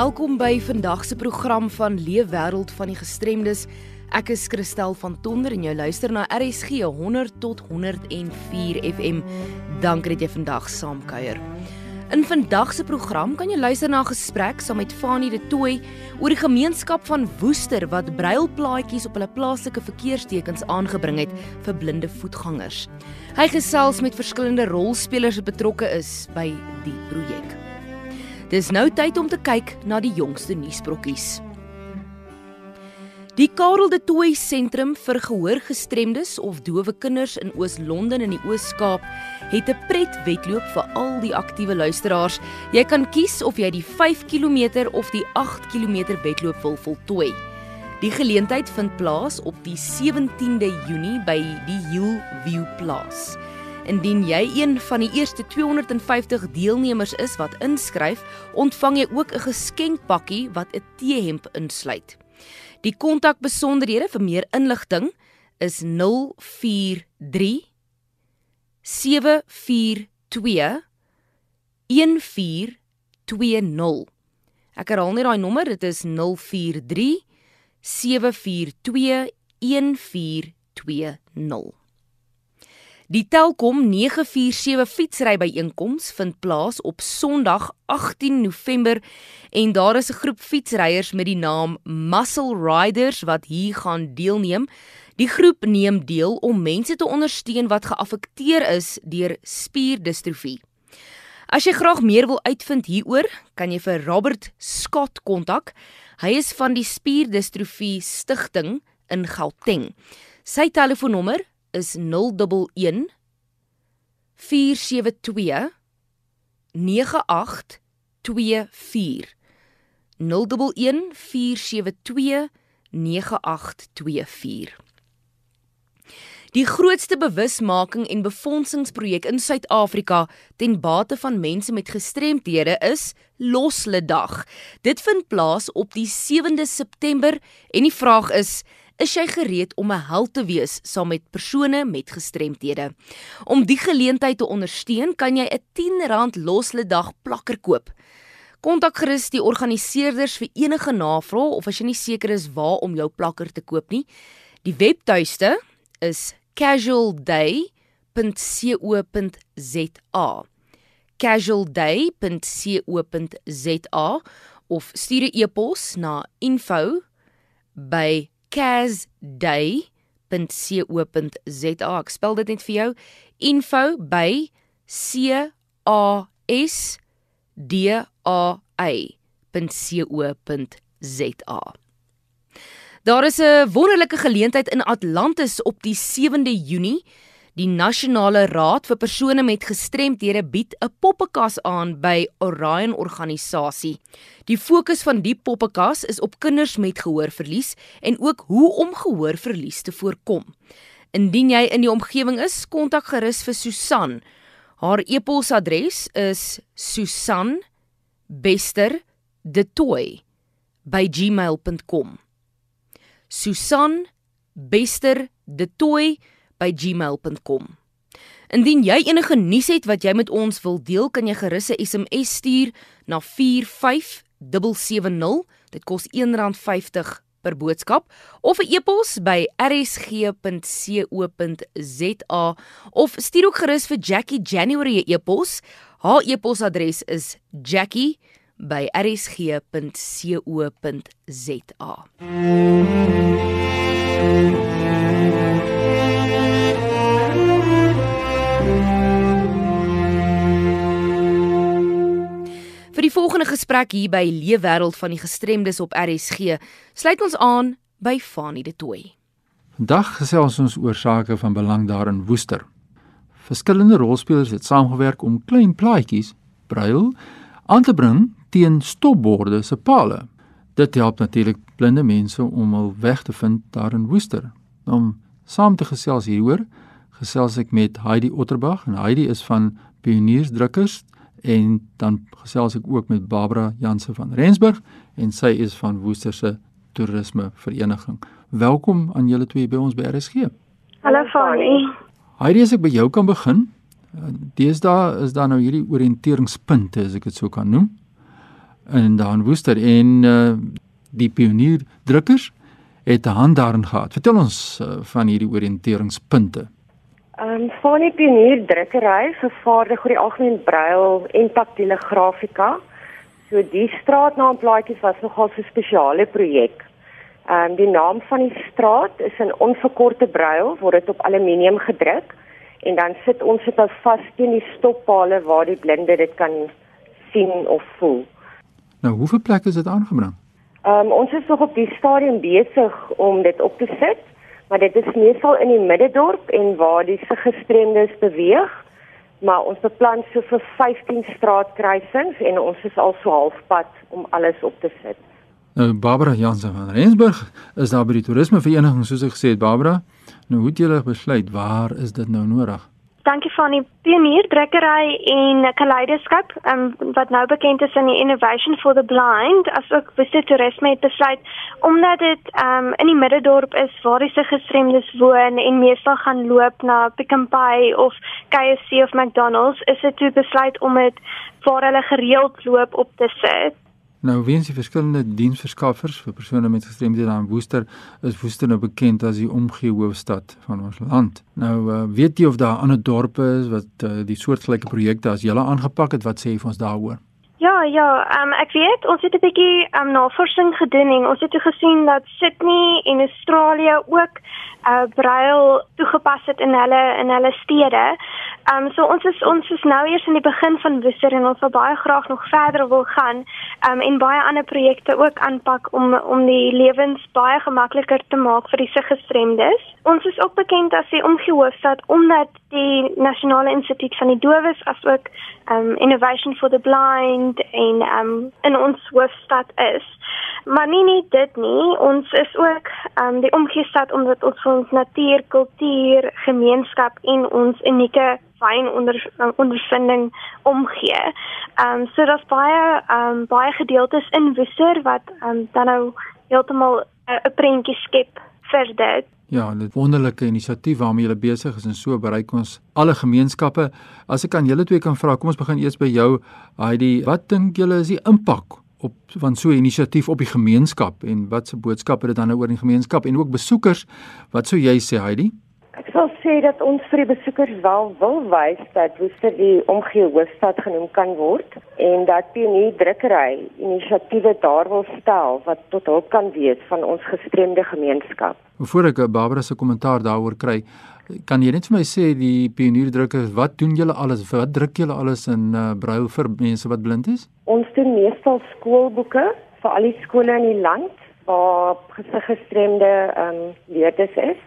Welkom by vandag se program van Leefwêreld van die Gestremdes. Ek is Christel van Tonder en jy luister na RSG 100 tot 104 FM. Dankie dat jy vandag saamkuier. In vandag se program kan jy luister na 'n gesprek saam met Fanie de Tooi oor die gemeenskap van Woester wat brailplaatjies op hulle plaaslike verkeerstekens aangebring het vir blinde voetgangers. Hy gesels met verskillende rolspelers wat betrokke is by die projek. Dis nou tyd om te kyk na die jongste nuusbrokkies. Die Karel de Tooy Sentrum vir Gehoorgestremdes of Dowe Kinders in Oos-London in die Oos-Kaap het 'n pretwedloop vir al die aktiewe luisteraars. Jy kan kies of jy die 5 km of die 8 km wedloop wil voltooi. Die geleentheid vind plaas op die 17de Junie by die Hill View Plaas. Indien jy een van die eerste 250 deelnemers is wat inskryf, ontvang jy ook 'n geskenkpakkie wat 'n teehemp insluit. Die kontakbesonderhede vir meer inligting is 043 742 1420. Ek herhaal net daai nommer, dit is 043 742 1420. Die Telkom 947 fietsry byeenkoms vind plaas op Sondag 18 November en daar is 'n groep fietsryers met die naam Muscle Riders wat hier gaan deelneem. Die groep neem deel om mense te ondersteun wat geaffekteer is deur spierdistrofie. As jy graag meer wil uitvind hieroor, kan jy vir Robert Scott kontak. Hy is van die Spierdistrofie Stichting in Gauteng. Sy telefoonnommer is 011 472 9824 011 472 9824 Die grootste bewusmaking en befondsingsprojek in Suid-Afrika ten bate van mense met gestremthede is Losledag. Dit vind plaas op die 7de September en die vraag is Is jy gereed om 'n held te wees saam met persone met gestremthede? Om die geleentheid te ondersteun, kan jy 'n R10 losledag plakker koop. Kontak gerus die organiseerders vir enige navrae of as jy nie seker is waar om jou plakker te koop nie. Die webtuiste is casualday.co.za. casualday.co.za of stuur 'n e-pos na info@ casday.co.za. Ek spel dit net vir jou. info by c a s d a a.co.za. Daar is 'n wonderlike geleentheid in Atlantis op die 7de Junie Die Nasionale Raad vir persone met gestremthede bied 'n poppekas aan by Orion organisasie. Die fokus van die poppekas is op kinders met gehoorverlies en ook hoe om gehoorverlies te voorkom. Indien jy in die omgewing is, kontak gerus vir Susan. Haar e-posadres is susan.bester.detoy@gmail.com. Susan.bester.detoy@ by gmail.com. Indien jy enige nuus het wat jy met ons wil deel, kan jy gerus 'n SMS stuur na 45770. Dit kos R1.50 per boodskap of 'n e-pos by rsg.co.za of stuur ook gerus vir Jackie January 'n e-pos. Haar e-posadres is jackie@rsg.co.za. gesprek hier by Leefwêreld van die Gestremdes op RSG, sluit ons aan by Fanie de Tooi. Vandag gesels ons oor sake van belang daar in Woester. Verskillende rolspelers het saamgewerk om klein plaatjies, brail, aan te bring teen stopborde se pale. Dit help natuurlik blinde mense om hul weg te vind daar in Woester. Om saam te gesels hieroor, gesels ek met Heidi Otterbag en Heidi is van Pioniersdrukkers en dan gesels ek ook met Barbara Jansen van Rensburg en sy is van Woester se toerisme vereniging. Welkom aan julle twee by ons by RSG. Hallo Fanny. Heidi, as ek by jou kan begin. Deesdae is daar nou hierdie oriënteringspunte as ek dit sou kan noem. in daan Woester en uh, die pionier drukkers het 'n hand daarin gehad. Vertel ons uh, van hierdie oriënteringspunte. Ehm um, van die pionier drukkery vervaardig oor die algemeen brail en taktiele grafika. So die straatnaamplaatjies was nogal 'n spesiale projek. Ehm um, die naam van die straat is in onverkorte brail, word dit op aluminium gedruk en dan sit ons dit vas teen die stoppale waar die blinde dit kan sien of voel. Nou, hoeveel plekke is dit aangebring? Ehm um, ons is nog op die stadium besig om dit op te sit maar dit is meestal in die middedorp en waar die gestremdes beweeg. Maar ons beplan so vir 15 straatkruisings en ons is al so halfpad om alles op te sit. Nou Barbara Jansen van Rensburg is daar by die toerisme vereniging soos ek gesê het Barbara. Nou hoe het julle besluit waar is dit nou nodig? Dankie van die Pionier Drukkery en Kaleidoskop, um, wat nou bekend is in die Innovation for the Blind, asook Visit Tourisme het besluit omdat dit um, in die middedorp is waar die gestremdes woon en meestal gaan loop na Pick n Pay of KFC of McDonald's, is dit toe besluit om dit waar hulle gereeld loop op te sit. Nou weens die verskillende diensverskaffers vir persone met gestremdhede aan Woester is Woester nou bekend as die omgee hoofstad van ons land. Nou uh, weet jy of daar ander dorpe is wat uh, die soortgelyke projekte as julle aangepak het? Wat sê jy vir ons daaroor? Ja, ja, um, ek weet ons het 'n bietjie um, navorsing gedoen en ons het gesien dat Sydney en Australië ook uh braille toegepas het in hulle in hulle stede. Ehm um, so ons is ons is nou eers in die begin van Woester en ons wil baie graag nog verder wil gaan ehm um, en baie ander projekte ook aanpak om om die lewens baie gemakliker te maak vir die siggestremdes. Ons is ook bekend as die omgehoofstad omdat die Nasionale Instituut van die Dowes asook ehm um, Innovation for the Blind en ehm um, in ons hoofstad is. Maar nie net dit nie, ons is ook ehm um, die omgeestad omdat ons ons natuur, kultuur, gemeenskap en ons unieke fyn onder ondervinding omgee. Ehm um, so daar's baie ehm um, baie gedeeltes in Woester wat ehm um, dan nou heeltemal 'n prentjie skep vir dit. Ja, 'n wonderlike inisiatief waarmee julle besig is en so bereik ons alle gemeenskappe. As ek aan julle twee kan vra, kom ons begin eers by jou, Heidi. Wat dink julle is die impak op van so 'n inisiatief op die gemeenskap en wat se boodskappe dit dan nou oor die gemeenskap en ook besoekers? Wat sou jy sê, Heidi? Sal sê dat ons vir die besoekers wel wil wys dat Woester die omgee hoofstad genoem kan word en dat pionier drukkery inisiatiewe daar wil stel wat tot hulp kan wees van ons gestremde gemeenskap. Voordat ek Barbara se kommentaar daaroor kry, kan jy net vir my sê die pionier drukkers, wat doen julle alles? Wat druk julle alles in uh, braille vir mense wat blind is? Ons doen meestal skoolboeke vir al die skole in die land waar gestremde ehm um, leerders is.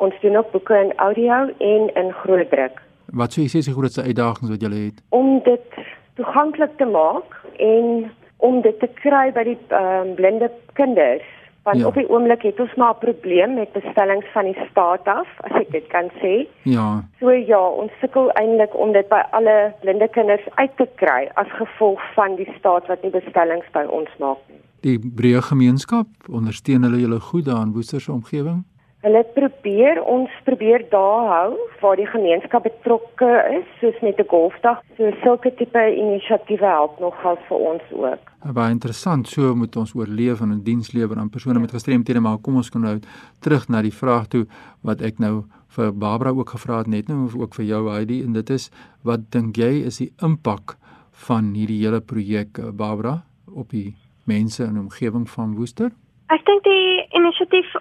Ons doen ook boeke in audio en in groot druk. Wat sou jy sê is die grootste uitdagings wat julle het? Om dit toeganklik te maak en om dit te kry by die um, blinde kinders. Want ja. op die oomblik het ons maar 'n probleem met bestellings van die staat af, as ek dit kan sê. Ja. So ja, ons sukkel eintlik om dit by alle blinde kinders uit te kry as gevolg van die staat wat nie bestellings by ons maak nie. Die breë gemeenskap ondersteun hulle julle goed daar in Woester se omgewing? Hulle probeer ons probeer daar hou waar die gemeenskap betrokke is, soos met 'n golfdag. So sulke tipe inisiatiewe help nogal vir ons ook. Baie interessant. So moet ons oorleef en 'n diens lewer aan persone met gestremthede, maar kom ons kom nou terug na die vraag toe wat ek nou vir Barbara ook gevra het net nou ook vir jou Heidi en dit is wat dink jy is die impak van hierdie hele projek eh, Barbara op die mense in die omgewing van Woester? Ek dink die inisiatief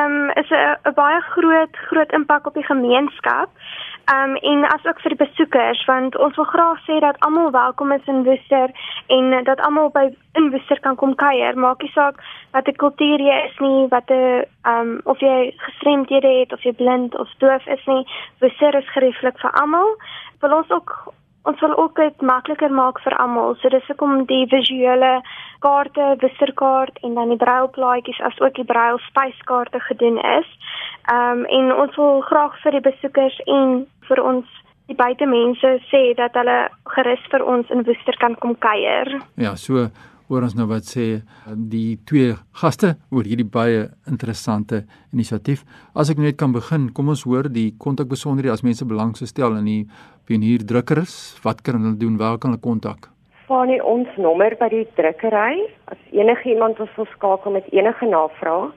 um, is 'n baie groot groot impak op die gemeenskap. Ehm um, en asook vir die besoekers want ons wil graag sê dat almal welkom is in Woester en dat almal by in Woester kan kom kuier. Maak nie saak wat 'n kultuur jy is nie, wat 'n ehm um, of jy gestremdhede het of jy blind of doof is nie. Woester is gerieflik vir almal. Wil ons ook ons wil ook dit makliker maak vir almal. So dis hoekom die visuele kaarte, wisserkaart en dan die brailplaatjies as ook die brail spyskaarte gedoen is. Ehm um, en ons wil graag vir die besoekers en vir ons die buitemense sê dat hulle gerus vir ons in Woester kan kom kuier. Ja, so oor ons nou wat sê die twee gaste oor hierdie baie interessante inisiatief. As ek net kan begin, kom ons hoor die kontakbesonderhede as mense belang stel in die pionier drukkers. Wat kan hulle doen? Waar kan hulle kontak? Fanie ons nommer by die drukkery as enige iemand ons wil skakel met enige navrae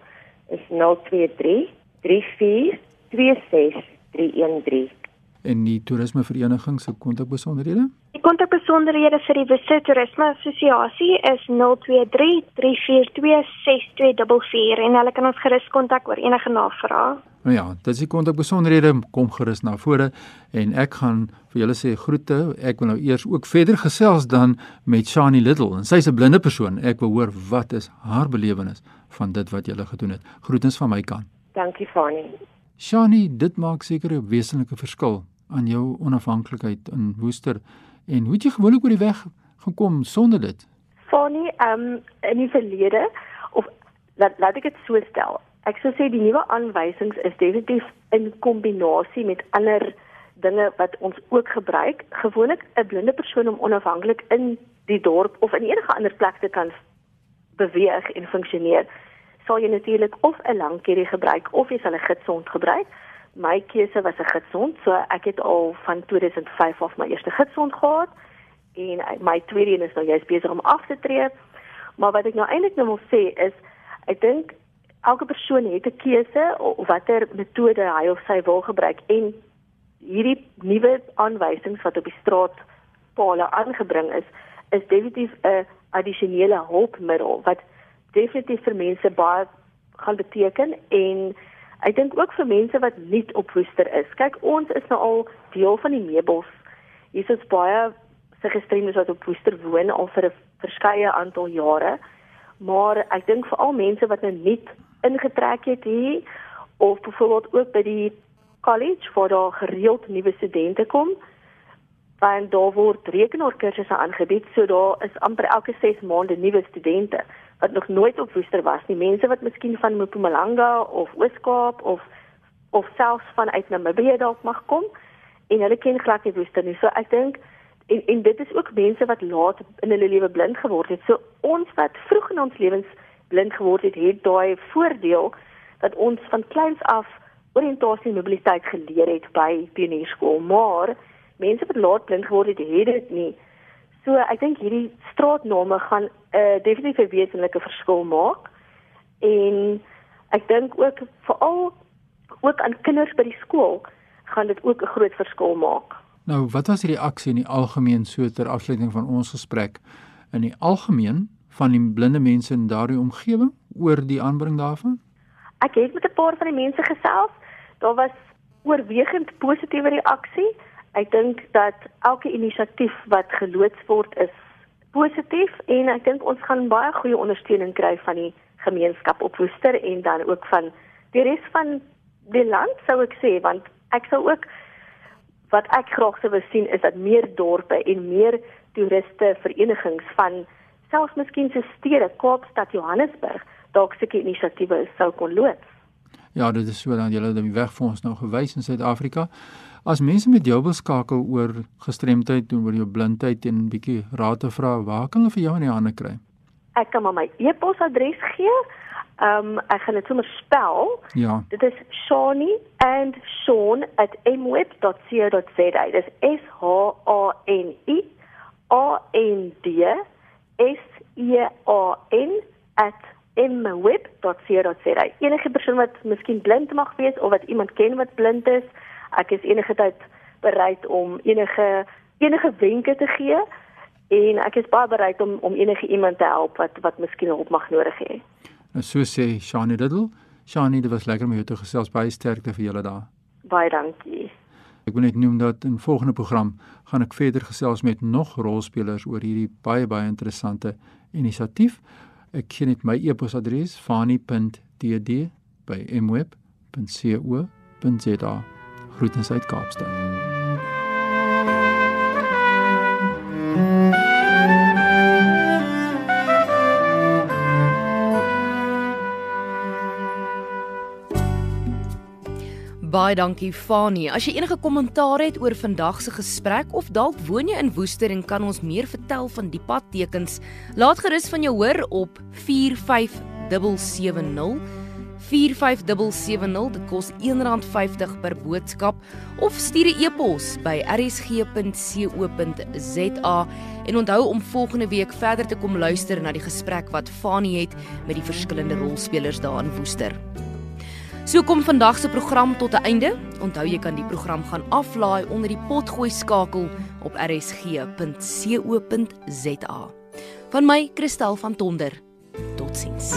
is 023 34 26 313 en die toerismevereniging se kontakbesonderhede? Die kontakbesonderhede vir die Wisse Toerisme Assosiasie is 0233426244 en hulle kan ons gerus kontak oor enige navrae. Nou ja, dit is die kontakbesonderhede kom gerus na vore en ek gaan vir julle sê groete. Ek wil nou eers ook verder gesels dan met Shani Little en sy's 'n blinde persoon. Ek wil hoor wat is haar belewenis van dit wat julle gedoen het. Groetens van my kant. Dankie Fani. Shani, dit maak seker 'n wesenlike verskil aan jou onafhanklikheid in Woester en hoe het jy gewoonlik oor die weg gekom sonder dit? Funny, ehm um, in die verlede of laat laat ek dit so stel. Ek sou sê die nuwe aanwysings is definitief in kombinasie met ander dinge wat ons ook gebruik. Gewoonlik 'n blinde persoon om onafhanklik in die dorp of in enige ander plek te kan beweeg en funksioneer, sal jy natuurlik of 'n langkerie gebruik of jy sal 'n gidsond gebruik my keuse was 'n gidsond. So ek het al van 2005 af my eerste gidsond gehad en my tweede een is nou juist besig om af te tree. Maar wat ek nou eintlik nou wil sê is ek dink elke persoon het 'n keuse watter metode hy of sy wil gebruik en hierdie nuwe aanwysings wat op die straat pale aangebring is is definitief 'n addisionele hulpmiddel wat definitief vir mense baie gaan beteken en Ek dink ook vir mense wat nie op Woester is. Kyk, ons is nou al deel van die meubels. Hier is baie se gestremdes wat op Woester woon al vir 'n verskeie aantal jare. Maar ek dink vir al mense wat nou nie ingetrek het hier of byvoorbeeld ook by die college waar daar gereeld nuwe studente kom, want daar word rekenaarkursusse aangebied, so daar is amper elke 6 maande nuwe studente wat nog nooit op Woester was nie. Mense wat miskien van Mpumalanga of Oos-Kaap of of selfs vanuit Namibië dalk mag kom en hulle ken glad nie Woester nie. So ek dink en en dit is ook mense wat laat in hulle lewe blind geword het. So ons wat vroeg in ons lewens blind geword het, het daai voordeel dat ons van kleins af oriëntasie en mobiliteit geleer het by pionierskool. Maar mense wat laat blind geword het, het dit nie. So ek dink hierdie straatname gaan 'n uh, definitief 'n wesenlike verskil maak. En ek dink ook veral ook aan kinders by die skool gaan dit ook 'n groot verskil maak. Nou, wat was die reaksie in die algemeen so ter afsluiting van ons gesprek in die algemeen van die blinde mense in daardie omgewing oor die aanbring daarvan? Ek het met 'n paar van die mense gesels. Daar was oorwegend positiewe reaksie. Ek dink dat elke inisiatief wat geloods word is positief en ek dink ons gaan baie goeie ondersteuning kry van die gemeenskap op Woester en dan ook van die res van die land sou ek sê want ek sou ook wat ek graag sou wou sien is dat meer dorpe en meer toeriste verenigings van selfs miskien se stede Kaapstad Johannesburg dalk sulke inisiatiewe sou kon loods. Ja, dit is so dan julle die weg vir ons nou gewys in Suid-Afrika. As mense met jou wil skakel oor gestremdheid en oor jou blindheid en 'n bietjie raad te vra, waar kan hulle vir jou in die hande kry? Ek kan maar my e-posadres gee. Ehm um, ek gaan dit sommer spel. Ja. Dit is Shani and Sean at mweb.co.za. Dit is S H A N I A N D S E A N mweb.co.za. Enige persoon wat miskien blind mag wees of wat iemand ken wat blind is, ek is enige tyd bereid om enige enige wenke te gee en ek is baie bereid om om enige iemand te help wat wat miskien hulp mag nodig hê. Nou so sê Shani Riddle. Shani, dit was lekker om jou te gesels baie sterkte vir julle daar. Baie dankie. Ek wil net noem dat in volgende program gaan ek verder gesels met nog rolspelers oor hierdie baie baie interessante inisiatief. Ek gee net my e-posadres fani.dd@mweb.co.za. Groetens uit Kaapstad. Baie dankie Fani. As jy enige kommentaar het oor vandag se gesprek of dalk woon jy in Woester en kan ons meer vertel van die padtekens, laat gerus van jou hoor op 45770. 45770 dit kos R1.50 per boodskap of stuur 'n e-pos by rsg.co.za en onthou om volgende week verder te kom luister na die gesprek wat Fanie het met die verskillende rolspelers daar in Woester. So kom vandag se program tot 'n einde. Onthou jy kan die program gaan aflaai onder die potgooi skakel op rsg.co.za. Van my Christel van Tonder. Totsiens.